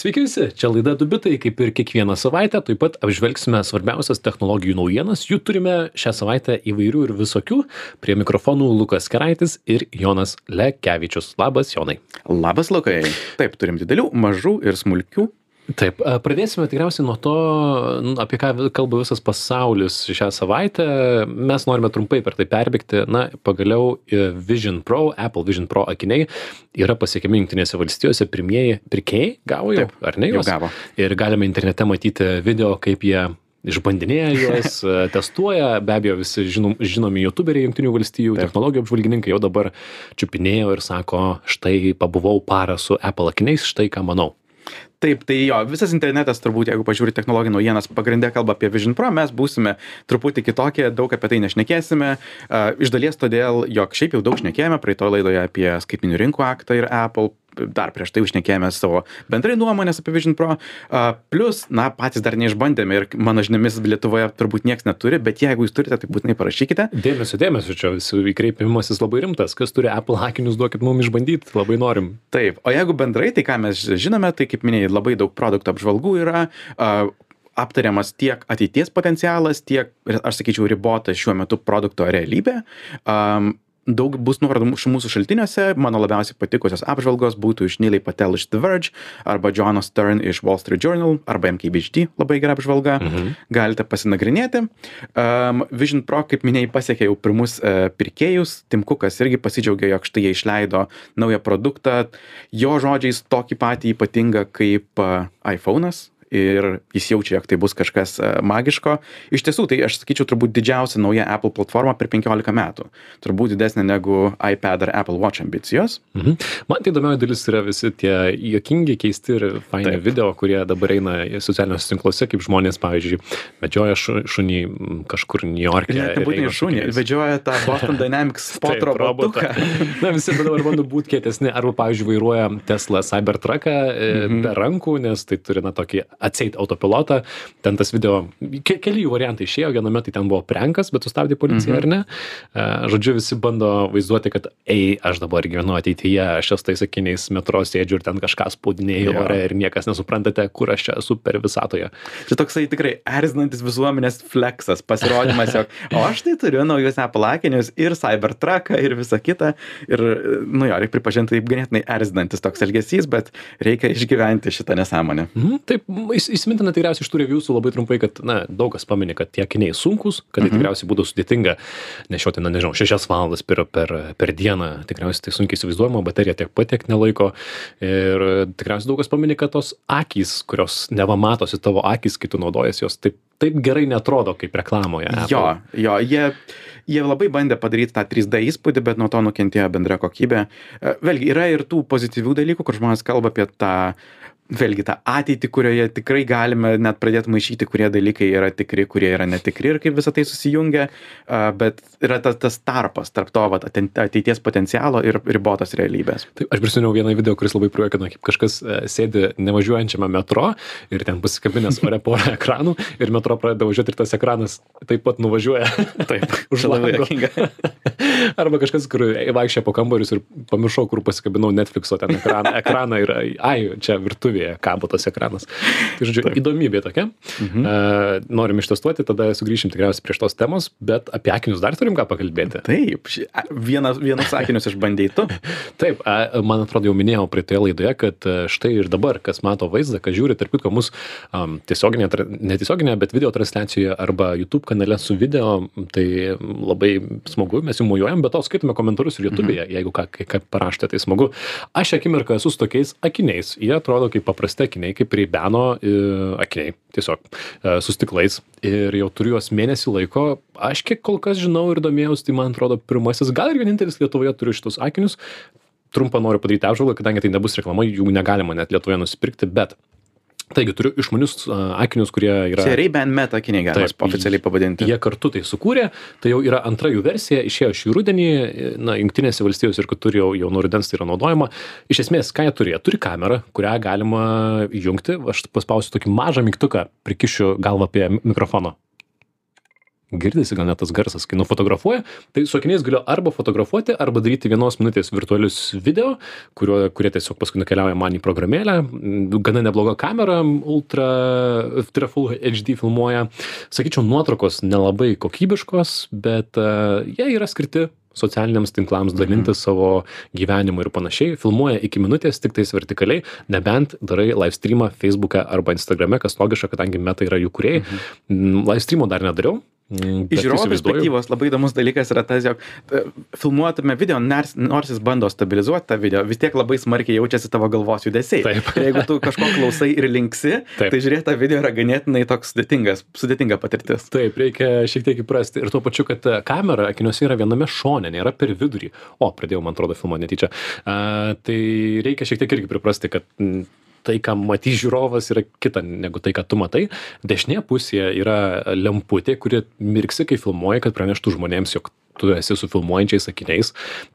Sveiki visi, čia laida Dubitai, kaip ir kiekvieną savaitę, taip pat apžvelgsime svarbiausias technologijų naujienas, jų turime šią savaitę įvairių ir visokių. Prie mikrofonų Lukas Keraitis ir Jonas Lekevičius. Labas, Jonai. Labas, Lukai. Taip, turim didelių, mažų ir smulkių Taip, pradėsime tikriausiai nuo to, apie ką kalba visas pasaulis šią savaitę. Mes norime trumpai per tai perbėgti. Na, pagaliau e, Vision Pro, Apple Vision Pro akiniai yra pasiekiami Junktinėse valstijose. Pirmieji pirkėjai gavo jau, Taip, ar ne jau gavo. Ir galime internete matyti video, kaip jie išbandinėja juos, e, testuoja, be abejo visi žinom, žinomi youtuberiai Junktinių valstijų, Taip. technologijų apžvalgininkai jau dabar čiupinėjo ir sako, štai pabuvau parą su Apple akiniais, štai ką manau. Taip, tai jo, visas internetas turbūt, jeigu pažiūri technologijų naujienas, pagrindė kalba apie Vision Pro, mes būsime truputį kitokie, daug apie tai nešnekėsime. Uh, iš dalies todėl, jog šiaip jau daug šnekėjome praeitoje laidoje apie skaitminių rinkų aktą ir Apple, dar prieš tai užnekėjome savo bendrai nuomonės apie Vision Pro. Plus, na, patys dar neišbandėme ir mano žiniomis Lietuvoje turbūt niekas neturi, bet jeigu jūs turite, tai būtinai parašykite. Dėmesio, dėmesio, čia visų įkreipimasis labai rimtas. Kas turi Apple akinius, duokit mums išbandyti, labai norim. Taip, o jeigu bendrai, tai ką mes žinome, tai kaip minėjai, labai daug produktų apžvalgų yra. Aptariamas tiek ateities potencialas, tiek, aš sakyčiau, ribota šiuo metu produkto realybė. Um, daug bus nuorodų mūsų šaltiniuose. Mano labiausiai patikusios apžvalgos būtų iš Neilai Patel iš The Verge, arba Jono Stern iš Wall Street Journal, arba MKBHD, labai gera apžvalga. Mhm. Galite pasinagrinėti. Um, Vision Pro, kaip minėjai, pasiekė jau pirmus uh, pirkėjus. Tim Cookas irgi pasidžiaugė, jog štai jie išleido naują produktą. Jo žodžiais tokį patį ypatingą kaip uh, iPhone'as ir jis jaučia, jog tai bus kažkas e, magiško. Iš tiesų, tai aš sakyčiau, turbūt didžiausia nauja Apple platforma per 15 metų. Turbūt didesnė negu iPad ar Apple Watch ambicijos. Mhm. Man tai įdomioji dalis yra visi tie juokingi, keisti ir faini Taip. video, kurie dabar eina socialiniuose tinkluose, kaip žmonės, pavyzdžiui, medžioja šu- šunį kažkur New York'e. Ir nebūtinai šunį, vedžioja tą Boston Dynamics spot Taip, robotuką. Na, visi dabar bando būti kietesni, arba, pavyzdžiui, vairuoja Tesla Cybertrucką e, Mhm. be rankų, nes tai turi, na, tokį atseit autopilotą. Ten tas video, ke keli jų variantai išėjo, viename tai ten buvo prenkas, bet sustabdė policija, Mhm. ar ne? E, Žodžiu, visi bando vaizduoti, kad, ei, aš dabar gyvenu ateityje, aš esu tais sakiniais metro sėdžiu ir ten kažką spaudinėjau Jo. ore ir niekas nesuprantate, kur aš čia esu per visatoje. Čia toksai tikrai erzinantis visuomenės flexas, pasirodymas, jog, o aš tai turiu naujus Apple akinius ir Cybertrucką ir visą kitą. Ir, nu jo, reikia pripažinti, taip ganėtinai erzinantis toks elgesys, bet reikia išgyventi šitą nesąmonę. Mhm, taip, įsimintina tikriausiai iš tų reviewsų labai trumpai, kad, na, daug kas paminė, kad tie akiniai sunkus, kad tai Mhm. tikriausiai būtų sudėtinga nešioti, na, nežinau, šešias valandas per, per, per dieną, tikriausiai tai sunkiai įsivaizduojama, baterija tiek pat tiek nelaiko. Ir tikriausiai daug kas paminė, kad tos akys, kurios neva matosi tavo akys, kai tu naudojas, jos taip, taip gerai netrodo kaip reklamoje. Apple. Jo, jo, jie, jie labai bandė padaryti tą 3D įspūdį, bet nuo to nukentėjo bendra kokybė. E, Vėlgi, yra ir tų pozityvių dalykų, kur žmonės kalba apie tą, vėlgi, tą ateitį, kurioje tikrai galime net pradėti maišyti, kurie dalykai yra tikri, kurie yra netikri ir kaip visą tai susijungia, bet yra tas, tas tarpas tarp to vat, ateities potencialo ir ribotos realybės. Taip, aš prisiminiau vieną video, kuris labai prijuokino, kaip kažkas e, sėdi nevažiuojančiame metro ir ten pasikabinęs ore porą ekranų ir metro pradeda važiuoti ir tas ekranas taip pat nuvažiuoja. Taip, Už labai lango. juokinga. Arba kažkas, kur vaikščia po kambarius ir pamiršau, kur pasikabinau Netflixo ten ekraną, ekraną ir ai, čia virtuvėje kabo tas ekranas. Tai žodžiu, įdomybė tokia. Mhm. Uh, norim ištestuoti, tada sugrįšim tikriausiai prie šitos temos, bet apie akinius dar turim ką pakalbėti. Taip, vienas, vienus sakinius išbandėjai tu. Taip, a, man atrodo, jau minėjau praeitoje laidoje, kad štai ir dabar, kas mato vaizdą, kas žiūri, tarp kitko, mus um, tiesioginė, netiesioginė, bet video transliacijoje arba YouTube kanale su video, tai labai smagu, mes jums mojuojam, bet to skaitome komentarus ir YouTube'e, jeigu ką, ką, parašėte, tai smagu. Aš akimirką esu su tokiais akiniais, jie atrodo kaip paprasti akiniai, kaip reibeno akiniai, tiesiog e, su stiklais ir jau turiu juos mėnesį laiko. Aš kiek kol kas žinau ir domėjausi, tai man atrodo pirmasis, gal ir vienintelis Lietuvoje turiu šitus akinius. Trumpą noriu padaryti apžvalgą, kadangi tai nebus reklama, jų negalima net Lietuvoje nusipirkti, bet Taigi turiu išmanius akinius, kurie yra... Čia Ray-Ban Meta akiniai galima Taip, oficialiai pavadinti. Jie kartu tai sukūrė, tai jau yra antra jų versija, išėjo šį rudenį, na, jungtinėse valstijose ir kitur jau, jau nuo rudens tai yra naudojama. Iš esmės, ką jie turi? Jie turi kamerą, kurią galima jungti. Aš paspausiu tokį mažą mygtuką, prikišiu galvą prie mikrofono. Girdisi gal net tas garsas, kai nufotografuoja, tai su akiniais galiu arba fotografuoti, arba daryti vienos minutės virtualius video, kurio, kurie tiesiog paskui nukeliauja man į programėlę, gana nebloga kamera, ultra, ultra full HD filmuoja. Sakyčiau, nuotraukos nelabai kokybiškos, bet uh, jie yra skirti socialiniams tinklams dalintis Mhm. savo gyvenimu ir panašiai, filmuoja iki minutės tik tais vertikaliai, nebent darai live streamą Facebook'e arba Instagram'e, kas logiška, kadangi meta yra jų kuriejai. Mhm. Live streamo dar nedariau. Mm, Iš žiūrovo perspektyvos labai įdomus dalykas yra tas, jog e, filmuotume video, nors, nors jis bando stabilizuoti tą video, vis tiek labai smarkiai jaučiasi tavo galvos judesiai. Taip. Jeigu tu kažko klausai ir linksi, Taip. tai žiūrėti tą video yra ganėtinai toks sudėtingas, sudėtinga patirtis. Taip, reikia šiek tiek įprasti. Ir tuo pačiu, kad e, kamera akiniuose yra viename šone, nėra per vidurį. O, pradėjau, man atrodo, filmuoti netyčia. A, tai reikia šiek tiek irgi priprasti, kad tai, ką matys žiūrovas, yra kita negu tai, ką tu matai. Dešinėje pusėje yra lemputė, kuri mirksi, kai filmuoji, kad praneštų žmonėms, jog tu esi su filmuojančiais akiniais.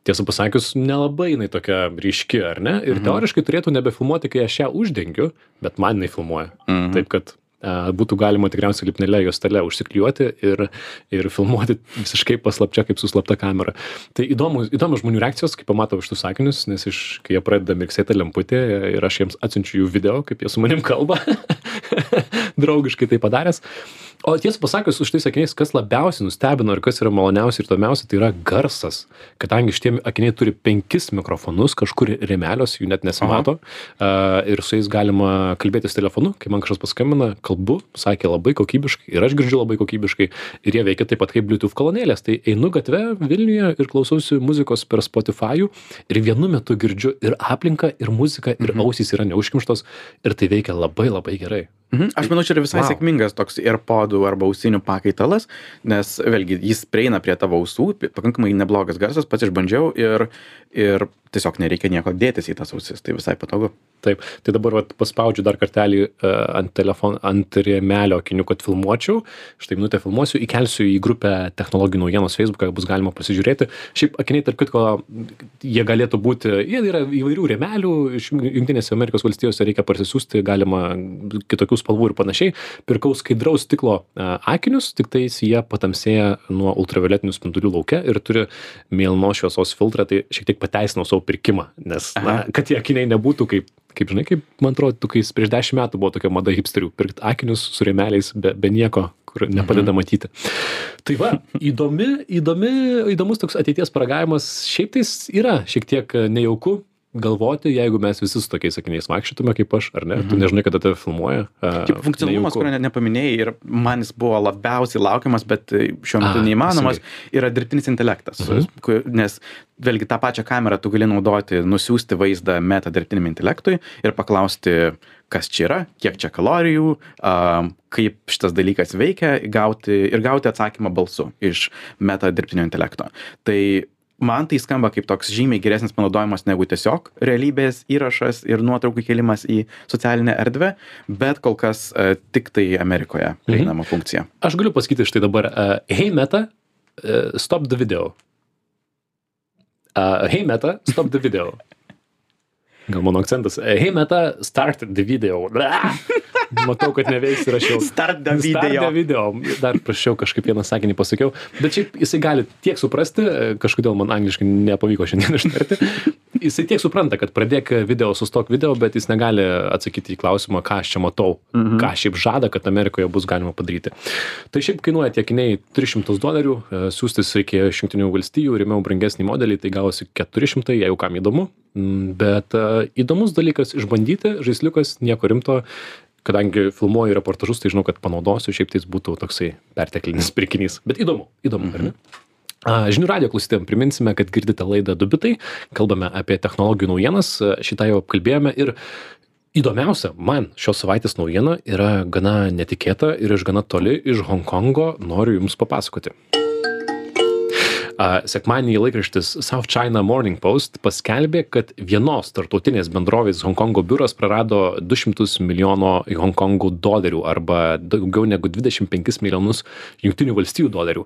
Tiesą pasakius, nelabai jinai tokia ryški, ar ne? Ir Mhm. teoriškai turėtų nebefilmuoti, kai aš ją uždengiu, bet man jinai filmuoja. Mhm. Taip, kad būtų galima tikriausiai lipnelę juostelę užsiklijuoti ir, ir filmuoti visiškai paslapčia, kaip su slapta kamera. Tai įdomu, įdomu žmonių reakcijos, kai pamatau šitus sakinius, nes iš, kai jie pradeda mirksėti lemputė ir aš jiems atsiunčiu jų video, kaip jie su manim kalba, draugiškai tai padaręs. O tiesą pasakius, už tai sakiniais, kas labiausiai nustebino ir kas yra maloniausia ir įdomiausia, tai yra garsas. Kadangi šitie akiniai turi penkis mikrofonus, kažkur remelios, jų net nesimato. Uh, ir su jais galima kalbėtis telefonu, kai man kažkas paskambina, kalbu, sakė labai kokybiškai ir aš girdžiu labai kokybiškai. Ir jie veikia taip pat kaip Bluetooth kolonėlės. Tai einu gatve Vilniuje ir klausausi muzikos per Spotify ir vienu metu girdžiu ir aplinką, ir muziką, ir ausys yra neužkimštos ir tai veikia labai labai gerai. Mhm. Aš manau, čia yra visai Wow. sėkmingas toks AirPodų arba ausinių pakaitalas, nes vėlgi jis prieina prie tavo ausų, pakankamai neblogas garsas, pats išbandžiau ir, ir tiesiog nereikia nieko dėtis į tas ausis, tai visai patogu. Taip, tai dabar vat, paspaudžiu dar kartelį uh, ant telefono, ant rėmelio akinių, kad filmuočiau. Štai minutę filmuosiu, įkelsiu į grupę technologijų naujienos Facebook'e, bus galima pasižiūrėti. Šiaip akiniai, tarp kitko, jie galėtų būti, jie yra įvairių rėmelių, iš Junktinėse Amerikos valstijose reikia parsisiųsti, galima kitokių spalvų ir panašiai. Pirkau skaidraus stiklo uh, akinius, tik tais jie patamsėja nuo ultravioletinių spindulių laukia ir turi mėlynos šviesos filtrą, tai šiek tiek pateisinau savo pirkimą, nes, na, kad tie akiniai nebūtų kaip kaip žinai, kaip man atrodo, kai prieš dešimt metų buvo tokia mada hipsterių, pirkti akinius su rėmeliais be, be nieko, kur nepadeda Mhm. matyti. Tai va, įdomi, įdomi, įdomus toks ateities paragavimas, šiaip tais yra šiek tiek e, nejauku galvoti, jeigu mes visi su tokiais sakiniais vaikščiotume kaip aš, ar ne, tu Mhm. nežinai, kada tave filmuoja. Taip, funkcionalumas, nejauku. kurio net nepaminėjai ir man jis buvo labiausiai laukiamas, bet e, šiuo metu A, neįmanomas, yra dirbtinis intelektas. Mhm. Nes vėlgi tą pačią kamerą tu gali naudoti, nusiųsti vaizdą meta dirbtiniam intelektui ir paklausti, kas čia yra, kiek čia kalorijų, kaip šitas dalykas veikia, gauti, ir gauti atsakymą balsu iš meta dirbtinio intelekto. Tai man tai skamba kaip toks žymiai geresnis panaudojimas negu tiesiog realybės įrašas ir nuotraukų kėlimas į socialinę erdvę, bet kol kas uh, tik tai Amerikoje prieinama mhm. funkcija. Aš galiu pasakyti štai dabar, uh, hey meta, uh, stop the video. Uh, hey meta, stop the video. Gal mano akcentas. Hey meta, start the video. Matau, kad neveiks ir aš jau. Start the Start video. the video. Dar prašiau kažkaip vieną sakinį pasakiau. Bet šiaip jisai gali tiek suprasti, kažkodėl man angliškai nepavyko šiandien ištarti. Jisai tiek supranta, kad pradėk video, sustok video, bet jis negali atsakyti į klausimą, ką aš čia matau, Mhm. ką šiaip žada, kad Amerikoje bus galima padaryti. Tai šiaip kainuoja tie akiniai 300 dolerių, e, siūstis reikėjo iš Junktinių valstijų, rėmiau brangesnį modelį, tai gavosi 400, jeigu kam įdomu. Mm, Bet e, įdomus dalykas išbandyti, žaisliukas, nieko rimto. Kadangi filmuoju reportažus, tai žinau, kad panaudosiu, šiaip tai būtų toksai perteklinis pirkinys. Bet įdomu, įdomu, ar ne? A, Žinių radio klausytėm priminsime, kad girdite laidą Dubitai, kalbame apie technologijų naujienas, šitą jau apkalbėjome ir įdomiausia man šios savaitės naujiena yra gana netikėta ir iš gana toli iš Hongkongo noriu Jums papasakoti. Sekmanį laikraštis South China Morning Post paskelbė, kad vienos tartutinės bendrovės Hongkongo biuras prarado 200 milijono Hongkongo dolerių arba daugiau negu 25 milijonus Junktinių valstybių dolerių.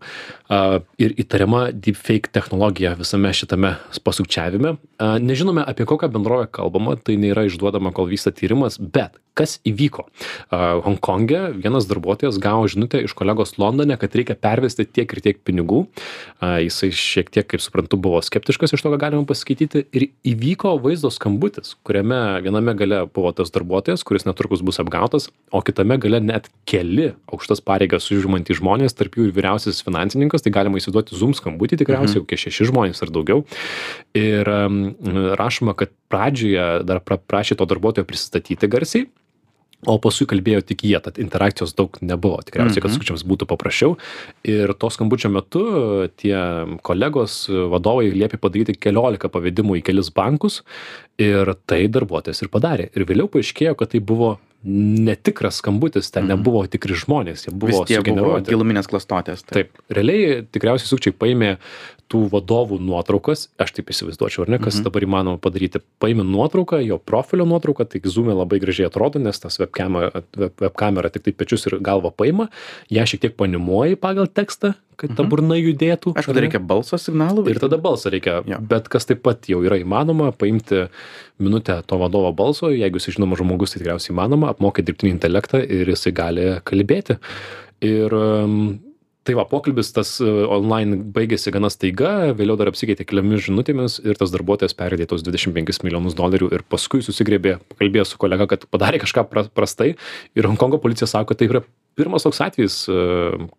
Ir įtariama deepfake technologija visame šitame pasukčiavime. Nežinome, apie kokią bendrovę kalbama, tai nėra išduodama, kol vyksta tyrimas, bet kas įvyko honkonge vienas darbuotojas gavo žinutę iš kolegos londone kad reikia pervesti tiek ir tiek pinigų jisai šiek tiek kaip suprantu buvo skeptiškas iš to ką galima paskaityti ir įvyko vaizdo skambutis kuriame viename gale buvo tas darbuotojas kuris netrukus bus apgautas o kitame gale net keli aukštas pareigas užimantys žmonės tarp jų ir vyriausiasis finansininkas tai galima įsivaizduoti zoom skambutį tikriausiai kokie šeši žmonės ar daugiau. Ir rašoma kad pradžioje dar prašė to darbuotojo prisistatyti garsiai o paskui kalbėjo tik jie tad interakcijos daug nebuvo. Tikriausiai kad sukčiams būtų paprasčiau. Ir to skambučio metu tie kolegos vadovai liepė padaryti keliolika pavedimų į kelis bankus ir tai darbuotojas ir padarė. Ir vėliau paaiškėjo kad tai buvo netikras skambutis ten nebuvo tikri žmonės jie buvo sugeneruoti. giluminės klastotės taip. Realiai tikriausiai sukčiai paėmė tų vadovų nuotraukas aš taip įsivaizduočiau ar ne kas dabar įmanoma padaryti. Paimi nuotrauką jo profilio nuotrauką tai zume labai gražiai atrodo nes tas vebkema veb kamera tiktai pečius ir galvą paima ją šiek tiek panimuoji pagal tekstą kad ta burna judėtų aišku dar reikia balso signalų ir tada balsą reikia. Bet kas taip pat jau yra įmanoma paimti minutę to vadovo balso jeigu jisai žinomas žmogus tai tikriausiai įmanoma apmokyt dirbtinį intelektą ir jisai gali kalbėti. Ir tai va pokalbis tas online baigėsi gana staiga vėliau dar apsikeitė keliomis žinutėmis ir tas darbuotojas tuos dvidešim penkis milijonus dolerių ir paskui susigriebė pakalbėjo su kolega kad padarė kažką pra prastai. Ir honkongo policija sako tai yra pirmas toks atvejis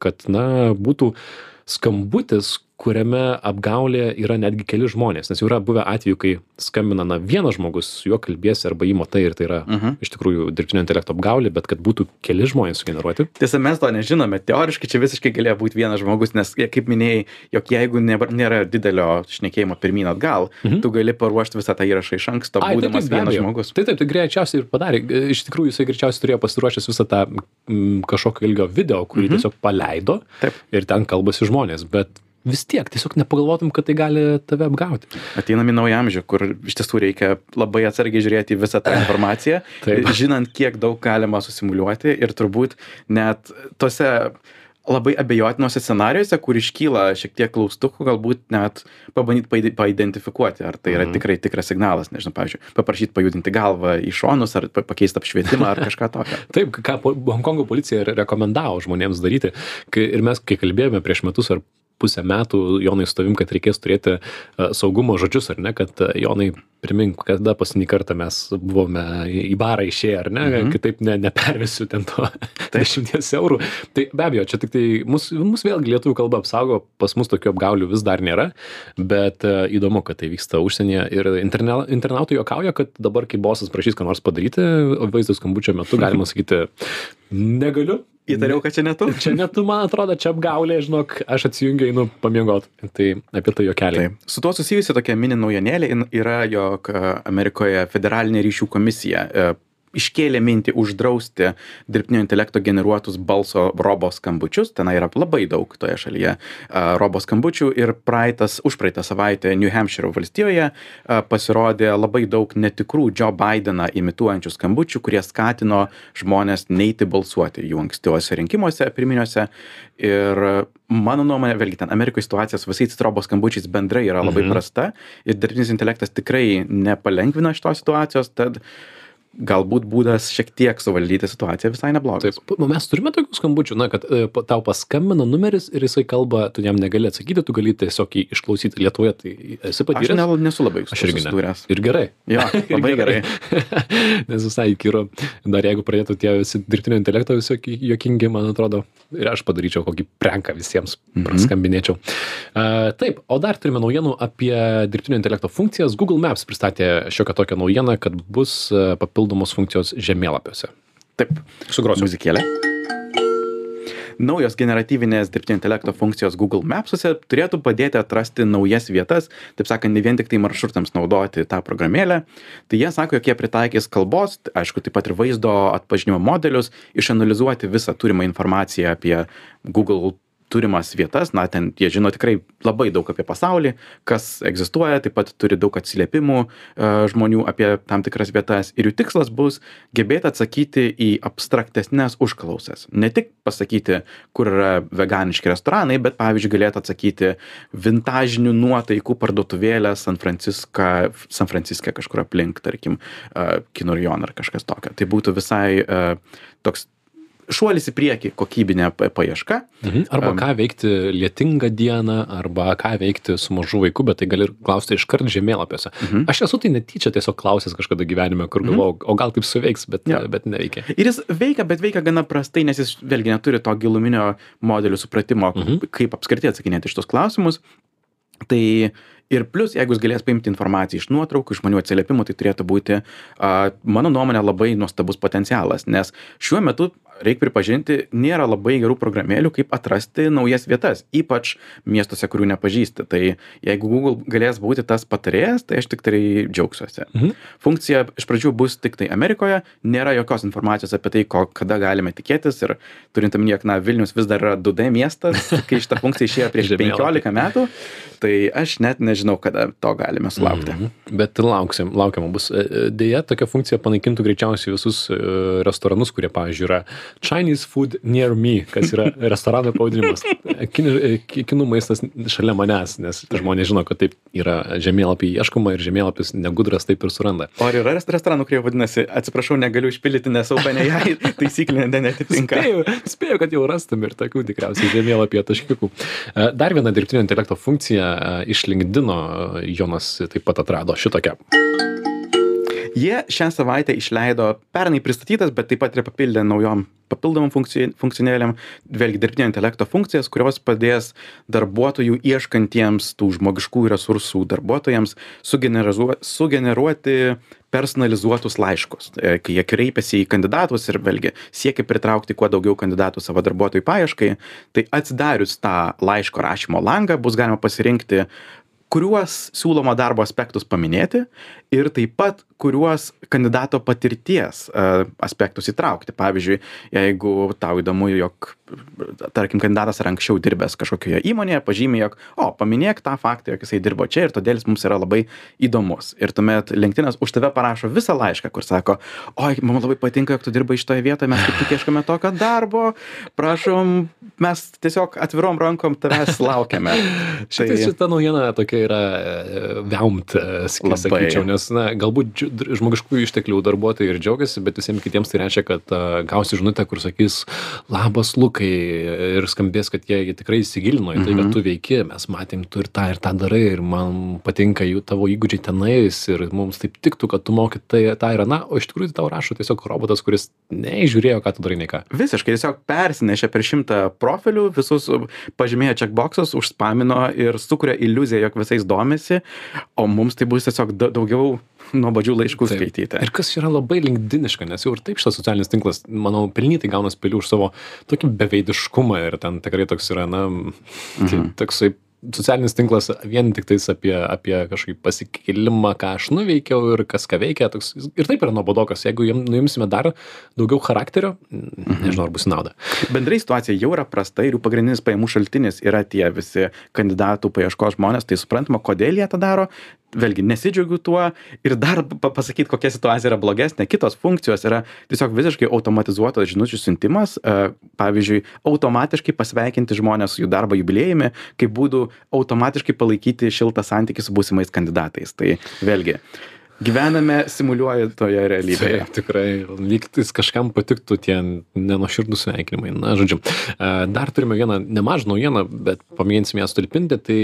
kad na būtų skambutis kuriame apgaulė yra netgi keli žmonės nes jau yra buvę atvejų kai skambina na vienas žmogus su juo kalbiesi arba jį matai ir tai yra iš tikrųjų dirbtinio intelekto apgaulė bet kad būtų keli žmonės sugeneruoti. Tiesa mes to nežinome. Teoriškai čia visiškai galėjo būt vienas žmogus nes kaip minėjai jog jeigu nėra nėra didelio šnekėjimo pirmyn atgal tu gali paruošt visą tą įrašą iš anksto būdamas vienas žmogus. Tai taip tai greičiausiai ir padarė. Iš tikrųjų jisai greičiausiai turėjo pasiruošęs visą tą kažkokio ilgio video kurį tiesiog paleido ir ten kalbasi žmonės bet vis tiek tiesiog nepagalvotum kad tai gali tave apgauti. Ateinam į naują amžių kur iš tiesų reikia labai atsargiai žiūrėti visą tą informaciją žinant kiek daug galima susimuliuoti ir turbūt net tose labai abejotinuose scenarijuose kur iškyla šiek tiek klaustukų galbūt net pabandyt paide paidentifikuoti ar tai yra tikrai tikras signalas nežinau pavyzdžiui paprašyt pajudinti galvą į šonus ar pakeist apšvietimą ar kažką tokio. Taip ką honkongo policija rekomendavo žmonėms daryti ir mes kai kalbėjome prieš metus ar pusę metų jonai su tavim kad reikės turėti saugumo žodžius ar ne kad jonai primink kada paskutinį kartą mes buvome į barą išėję ar ne kitaip ne nepervesiu ten to dešimties eurų. Tai be abejo čia tiktai mus mus vėlgi lietuvių kalba apsaugo pas mus tokių apgaulių vis dar nėra bet įdomu kad tai vyksta užsienyje ir internautai juokauja kad dabar kai bosas prašys ką nors padaryti vaizdo skambučio metu galima sakyti negaliu įtariau kad čia ne tu. čia ne tu man atrodo čia apgaulė žinok aš atsijungiu einu pamiegot tai apie tai juokeliai. Su tuo susijusi tokia mini naujienėlė yra jog amerikoje federalinė ryšių komisija iškėlė mintį uždrausti dirbtinio intelekto generuotus balso robo skambučius. Tenai yra labai daug toje šalyje robo skambučių ir praeitas užpraeitą savaitę niu hempšyro valstijoje pasirodė labai daug netikrų džo baideną imituojančių skambučių kurie skatino žmones neiti balsuoti jų ankstyvuose rinkimuose pirminiuose. Ir mano nuomone vėlgi ten amerikoj situacija su visais robo skambučiais bendrai yra labai prasta ir dirbtinis intelektas tikrai nepalengvina šitos situacijos tad galbūt būdas šiek tiek suvaldyti situaciją visai neblogas. Taip, nu, mes turime tokių skambučių, na, kad e, tau paskambina numeris ir jisai kalba, tu jam negali atsakyti, tu gali tiesiog jį išklausyti Lietuvoje, tai esi patyręs. Aš ne, nesu labai Aš irgi ne. Ir gerai. Jo, labai gerai. Nes visai įkyru, dar jeigu pradėtų tie visi dirbtinio intelekto visokie jokingi, man atrodo, ir aš padaryčiau kokį prenką visiems, mm -hmm. praskambinėčiau. Uh, taip, o dar turime naujienų apie dirbtinio intelekto funkcijas. Google Maps pristatė šiokią tokią naujieną, kad bus uh, papildomos funkcijos žemėlapiuose. Taip. Sugrosiu. Muzikėlė. Naujos generatyvinės dirbtinio intelekto funkcijos Google Mapsuose turėtų padėti atrasti naujas vietas, taip sakant, ne vien tik tai maršrutams naudoti tą programėlę. Tai jie sako, jog jie pritaikys kalbos, aišku, taip pat ir vaizdo atpažinimo modelius, išanalizuoti visą turimą informaciją apie Google turimas vietas na ten jie žino tikrai labai daug apie pasaulį kas egzistuoja taip pat turi daug atsiliepimų a, žmonių apie tam tikras vietas ir jų tikslas bus gebėti atsakyti į abstraktesnes užklausas. Ne tik pasakyti kur yra veganiški restoranai bet pavyzdžiui galėtų atsakyti vintažinių nuotaikų parduotuvėlę san franciską san franciske kažkur aplink tarkim a, kinų rajoną ar kažkas tokio. Tai būtų visai a, toks šuolis į priekį kokybinė pa- paieška Mhm. Arba ką veikti lietingą dieną, arba ką veikti su mažu vaiku, bet tai gali ir klausti iškart žemėlapiuose. Mhm. Aš esu tai netyčia tiesiog klausęs kažkada gyvenime, kur galvojau, o gal taip suveiks, bet, Jo. bet neveikia. Ir jis veikia, bet veikia gana prastai, nes jis vėlgi neturi to giluminio modelių supratimo, Mhm. kaip apskritai atsakinėti iš tos klausimus. Tai ir plus, jeigu jis galės paimti informaciją iš nuotraukų, iš žmonių atsiliepimų, tai turėtų būti, a, mano nuomonė, labai nuostabus potencialas, nes šiuo metu, reikia pripažinti, nėra labai gerų programėlių, kaip atrasti naujas vietas, ypač miestuose, kurių nepažįsti. Tai jeigu Google galės būti tas patarėjas, tai aš tik tai džiaugsiuosi. Mhm. Funkcija iš pradžių bus tik tai Amerikoje, nėra jokios informacijos apie tai, ko, kada galime tikėtis ir turint omenyje, jog na, Vilnius vis dar yra 2D miestas, kai šita funkcija išėjo prieš Žemėlapy. 15 metų, tai aš net nežinau, kada to galime sulaukti. Mhm. Bet lauksim, laukiama bus. E, e, Deja, tokia funkcija panaikintų greičiausiai visus e, restoranus, kurie, pavyzdžiui, yra Chinese food near me, kas yra restorano pavadinimas. Kinų, ki- kinų maistas šalia manęs, nes žmonės žino, kad taip yra žemėlapį ieškoma ir žemėlapis negudras taip ir suranda. O ar yra rest- restoranų, kurie vadinasi, atsiprašau, negaliu išpildyti, nes OpenAI taisyklė ne- netitinka. Spėjau, spėjau, kad jau rastum ir tokių tikriausiai žemėlapyje taškiukų. Dar viena dirbtinio intelekto funkcija iš LinkedIno e, Jonas taip pat atrado šitokią. Jie šią savaitę išleido pernai pristatytas, bet taip pat ir papildė naujom papildomom funkcijai- funkcionėlėm, vėlgi dirbtinio intelekto funkcijas, kurios padės darbuotojų ieškantiems tų žmogiškųjų resursų darbuotojams sugeneruo- sugeneruoti personalizuotus laiškus. E, Kai jie kreipiasi į kandidatus ir vėlgi siekia pritraukti kuo daugiau kandidatų savo darbuotojų paieškai, tai atsidarius tą laiško rašymo langą bus galima pasirinkti kuriuos siūlomo darbo aspektus paminėti ir taip pat kuriuos kandidato patirties e, aspektus įtraukti. Pavyzdžiui, jeigu tau įdomu, jog, tarkim, kandidatas yra anksčiau dirbęs kažkokioje įmonėje, pažymė, jog, o, paminėk tą faktą, jog jisai dirbo čia ir todėl jis mums yra labai įdomus. Ir tuomet LinkedInas už tave parašo visą laišką, kur sako, oi, man labai patinka, jog tu dirbai šitoje vietoje, mes kaip tik ieškome tokio darbo, prašom, mes tiesiog atvirom rankom tavęs laukiame. Šitą, tai... šitą naujieną tokia yra e, veumt, e, Labai. sakyčiau, nes na, galbūt žmogiškųjų išteklių darbuotojai ir džiaugiasi, bet visiems kitiems tai reiškia, kad gausi žinutę, kur sakys, labas Lukai ir skambės, kad jie tikrai įsigilino į tai, kad Mhm. tu veiki, mes matėm, tu ir tą ir tą darai ir man patinka jų tavo įgūdžiai tenais ir mums taip tiktų, kad tu moki tai, tą ir na, o iš tikrųjų tau rašo tiesiog robotas, kuris neįžiūrėjo, ką tu darai, nei ką. Visiškai tiesiog persinešė per šimtą profilių, visus pažymėjo checkboxus, užspamino ir sukuria iliuziją, jog visais domisi, o mums tai bus tiesiog da- daugiau nuobodžių laiškų Taip. skaityti. Ir kas yra labai linkdiniška, nes jau ir taip šitas socialinis tinklas, manau, pelnytai gauna spėlių už savo tokį beveidiškumą ir ten tikrai toks yra, na, mhm. toksai socialinis tinklas vien tik tais apie, apie kažkokį pasikelimą, ką aš nuveikiau ir kas ką veikia. Toks, ir taip yra nuobodokas. Jeigu jam nuimsime dar daugiau charakterio, nežinau, ar bus į naudą. Bendrai situacija jau yra prasta ir jų pagrindinis pajamų šaltinis yra tie visi kandidatų paieškos žmonės, tai suprantama, kodėl jie tą daro. Vėlgi nesidžiaugiu tuo ir dar pa pasakyti, kokia situacija yra blogesnė. Kitos funkcijos yra tiesiog visiškai automatizuotas žinučių siuntimas. e, Pavyzdžiui, automatiškai pasveikinti žmonės su jų darbo jubiliejumi, kaip būdų automatiškai palaikyti šiltą santykį su būsimais kandidatais. Tai vėlgi, gyvename simuliuotoje realybėje. Taip, tikrai, lygtis kažkam patiktų tie nenuoširdus sveikinimai. Na, žodžiu, E, dar turime vieną nemažą naujieną, bet pamėginsim ją stulpinti. Tai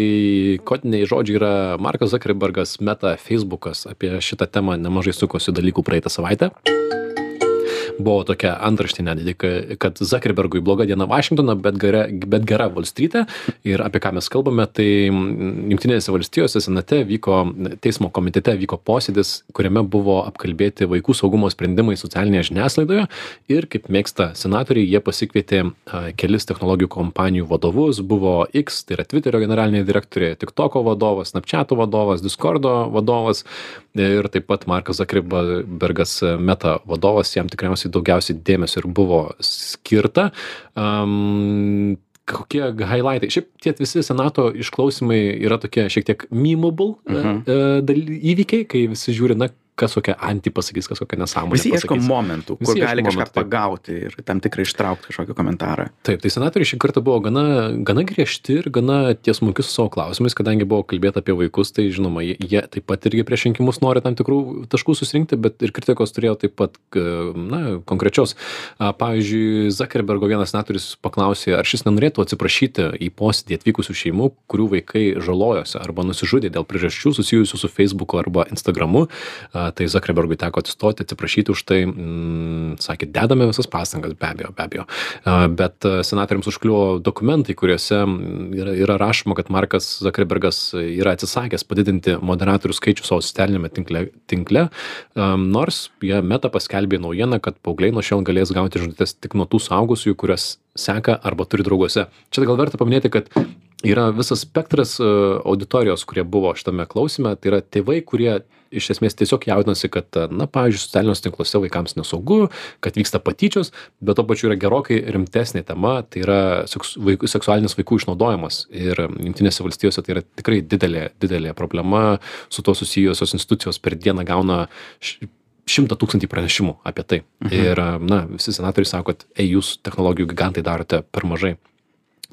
kodiniai žodžiai yra Markas Zuckerbergas, Meta, Facebookas. Apie šitą temą nemažai sukosi dalykų praeitą savaitę. Buvo tokia antraštė netgi, ka- kad Zuckerbergui bloga diena Vašingtoną, bet gera, bet gera Valstrytė. Ir apie ką mes kalbame, tai Junktinėse valstijose senate vyko, teismo komitete vyko posėdis, kuriame buvo apkalbėti vaikų saugumo sprendimai socialinėje žiniasklaidoje. Ir kaip mėgsta senatoriai, jie pasikvietė kelis technologijų kompanijų vadovus. Buvo X, tai yra Twitterio generalinė direktorė, TikToko vadovas, Snapchato vadovas, Discordo vadovas ir taip pat Markas Zuckerbergas Meta vadovas, jam tikriausiai daugiausiai dėmesio ir buvo skirta. Um, kokie highlightai šiaip tie visi senato išklausymai yra tokie šiek tiek memeable Mhm. e, daly- įvykiai kai visi žiūri na kas kokią antį pasakys kas kokią nesąmonę Visi ieško momentų, kur Visi ieško gali kažką momentų, taip. pagauti ir tam tikrai ištraukti kažkokį komentarą. taip tai senatoriai šį kartą buvo gana gana griežti ir gana tiesmuki su savo klausimais kadangi buvo kalbėta apie vaikus tai žinoma jie jie taip pat irgi prieš rinkimus nori tam tikrų taškų susirinkti bet ir kritikos turėjo taip pat k na konkrečios pavyzdžiui zakerbergo vienas senatorius paklausė ar šis nenorėtų atsiprašyti į posėdį atvykusių šeimų kurių vaikai žalojosi arba nusižudė dėl priežasčių susijusių su feisbuku arba instagramu a tai zakerbergui teko atsistoti atsiprašyti už tai mm, sakė dedame visas pastangas be abejo be abejo. Bet a, senatoriams užkliuvo dokumentai kuriuose mm, yra yra rašoma kad markas zakerbergas yra atsisakęs padidinti moderatorių skaičių savo socialiniame tinkle tinkle nors jie meta paskelbė naujieną kad paaugliai nuo šiol galės gauti žinutes tik nuo tų suaugusiųjų kuriuos seka arba turi drauguose. Čia gal verta paminėti kad yra visas spektras e, auditorijos kurie buvo šitame klausyme tai yra tėvai kurie iš esmės tiesiog jaudinasi kad na pavyzdžiui socialiniuose tinkluose vaikams nesaugu kad vyksta patyčios bet tuo pačiu yra gerokai rimtesnė tema tai yra seks vaikų seksualinis vaikų išnaudojimas. Ir jungtinėse valstijose tai yra tikrai didelė didelė problema su tuo susijusios institucijos per dieną gauna š šimtą tūkstantį pranešimų apie tai. Ir na visi senatoriai sako kad ei jūs technologijų gigantai darote per mažai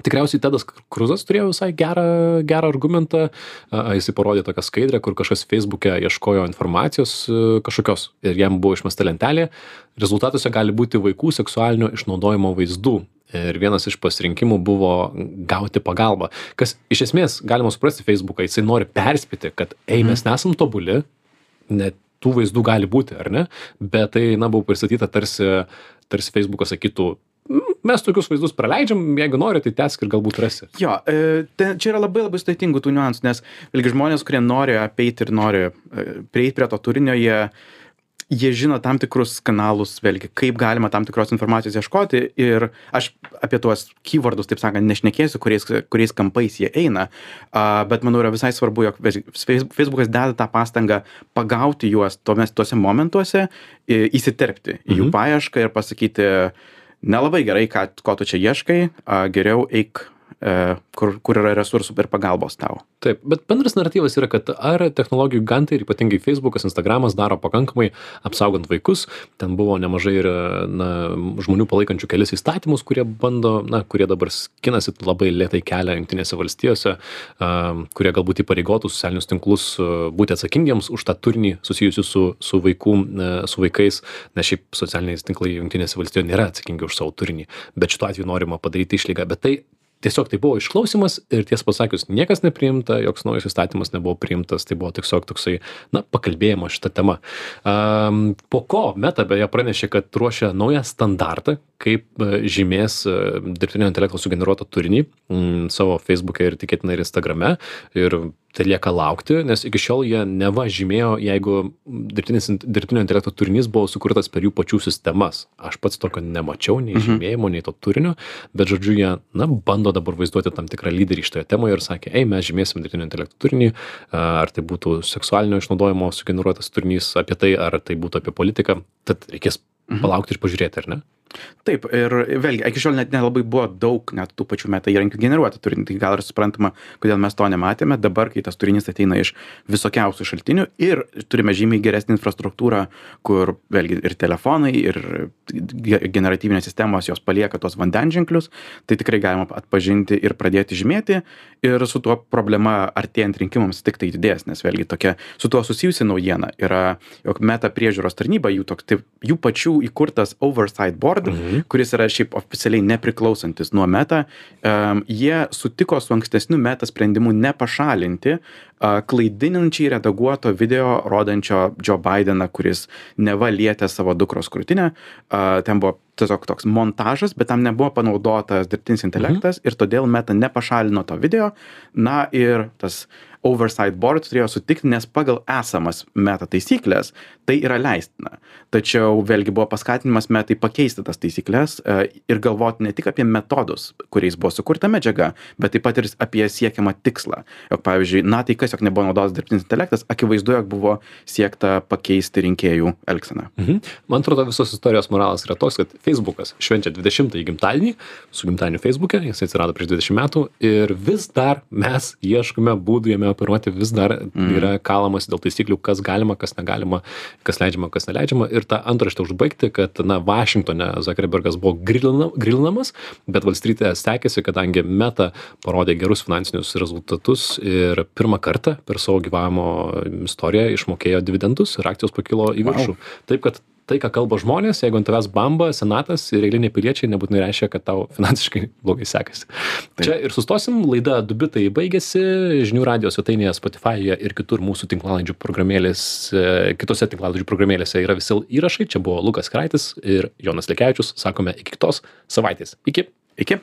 tikriausiai tedas kruzas turėjo visai gerą gerą argumentą. Jisai parodė tokią skaidrę kur kažkas feisbuke ieškojo informacijos e, kažkokios ir jam buvo išmesta lentelė. Rezultatuose gali būti vaikų seksualinio išnaudojimo vaizdų. Ir vienas iš pasirinkimų buvo gauti pagalbą. Kas iš esmės galima suprasti feisbuką jisai nori perspėti kad ei mes nesam tobuli net tų vaizdų gali būti ar ne? Bet tai na buvo pristatyta tarsi tarsi feisbukas sakytų "Mm, mes tokius vaizdus praleidžiam jeigu nori tai tęsk ir galbūt rasi Jo, e, te, čia yra labai labai sudėtingų tų niuansų, nes vėlgi žmonės, kurie nori apeiti ir nori e, prieiti prie to turinio, jie, jie žino tam tikrus kanalus, vėlgi, kaip galima tam tikros informacijos ieškoti ir aš apie tuos keywordus, taip sakant, nešnekėsiu, kuriais, kuriais kampais jie eina, bet manau yra visai svarbu, jog Facebookas deda tą pastangą pagauti juos tuose momentuose, įsiterpti į jų Mhm. paiešką ir pasakyti, nelabai gerai, ką, ko tu čia ieškai, a, geriau eik, kur, kur yra resursų ir pagalbos tau. taip bet bendras naratyvas yra kad ar technologijų gigantai ir ypatingai feisbukas instagramas daro pakankamai apsaugant vaikus. Ten buvo nemažai ir na žmonių palaikančių kelis įstatymus kurie bando na kurie dabar skinasi labai lėtai kelią jungtinėse valstijose kurie galbūt įpareigotų socialinius tinklus būti atsakingiems už tą turinį susijusį su su vaikų su vaikais. Nes šiaip socialiniai tinklai jungtinėse valstijose nėra atsakingi už savo turinį bet šituo atveju norima padaryti išlygą. Bet tai tiesiog tai buvo išklausymas ir tiesą pasakius niekas nepriimta joks naujas įstatymas nebuvo priimtas tai buvo tiesiog toksai na pakalbėjimo šita tema. Am po ko meta beje pranešė kad ruošia naują standartą kaip e, žymės e, dirbtinio intelekto sugeneruotą turinį mm, savo feisbuke ir tikėtina ir instagrame. Ir tai lieka laukti nes iki šiol jie neva žymėjo jeigu dirbtinis dirbtinio intelekto turinys buvo sukurtas per jų pačių sistemas. Aš pats tokio nemačiau nei žymėjimo nei to turinio bet žodžiu jie na bando dabar vaizduoti tam tikrą lyderį šitoje temoje ir sakė ei mes žymėsim dirbtinio intelekto turinį ar tai būtų seksualinio išnaudojimo sugeneruotas turinys apie tai ar tai būtų apie politiką. Tad reikės palaukti ir pažiūrėti ar ne Taip, ir vėlgi, iki šiol net nelabai buvo daug net tų pačių meta įrankių generuoti turinį, tai gal ir suprantama, kodėl mes to nematėme. Dabar, kai tas turinys ateina iš visokiausių šaltinių ir turime žymiai geresnį infrastruktūrą, kur vėlgi ir telefonai, ir ge- generatyvinės sistemos jos palieka tos vandenženklius, tai tikrai galima atpažinti ir pradėti žymėti. Ir su tuo problema artėjant rinkimams tik tai didės, nes vėlgi tokia su tuo susijusi naujiena yra, jog meta priežiūros tarnyba, jų, toks, taip, jų pačių įkurtas Oversight Board, Mhm. kuris yra šiaip oficialiai nepriklausantis nuo meta, um, jie sutiko su ankstesniu meta sprendimu nepašalinti uh, klaidinančiai redaguoto video rodančio Joe Bideną, kuris neva lietė savo dukros krūtinę. Uh, ten buvo tiesiog toks montažas, bet tam nebuvo panaudotas dirbtinis intelektas ir todėl meta nepašalino to video. Na ir tas oversight board turėjo sutikti nes pagal esamas meta taisykles tai yra leistina. Tačiau vėlgi buvo paskatinimas metai pakeisti tas taisykles e, ir galvoti ne tik apie metodus kuriais buvo sukurta medžiaga bet taip pat ir apie siekiamą tikslą. Jog pavyzdžiui na tai kas jog nebuvo naudotas dirbtinis intelektas akivaizdu jog buvo siekta pakeisti rinkėjų elgseną. Mhm. Man atrodo, visos istorijos moralas yra toks, kad Facebookas švenčia 20-ąjį gimtadienį, su gimtadieniu Facebook'e, jis atsirado prieš 20 metų ir vis dar mes ieškome būdų jame operuoti, vis dar mm. yra kalamas dėl taisyklių, kas galima, kas negalima, kas leidžiama, kas neleidžiama. Ir tą antraštę užbaigti, kad, na, Vašingtone Zuckerbergas buvo grilina, grilinamas, bet valstrytė sekėsi, kadangi Meta parodė gerus finansinius rezultatus ir pirmą kartą per savo gyvavimo istoriją išmokėjo dividendus ir akcijos pakilo į viršų. Wow. Taip, kad tai, ką kalba žmonės, jeigu ant tavęs bamba senatas ir eiliniai piliečiai, nebūtinai reiškia, kad tau finansiškai blogai sekasi. Taip. Čia ir sustosim, laida Dubitai baigėsi, žinių radijos svetainėje, Spotify'e ir kitur mūsų tinklalaidžių programėlės, kitose tinklalaidžių programėlėse yra visi įrašai. Čia buvo Lukas Kraitis ir Jonas Lekevičius. Sakome iki kitos savaitės. Iki. Iki.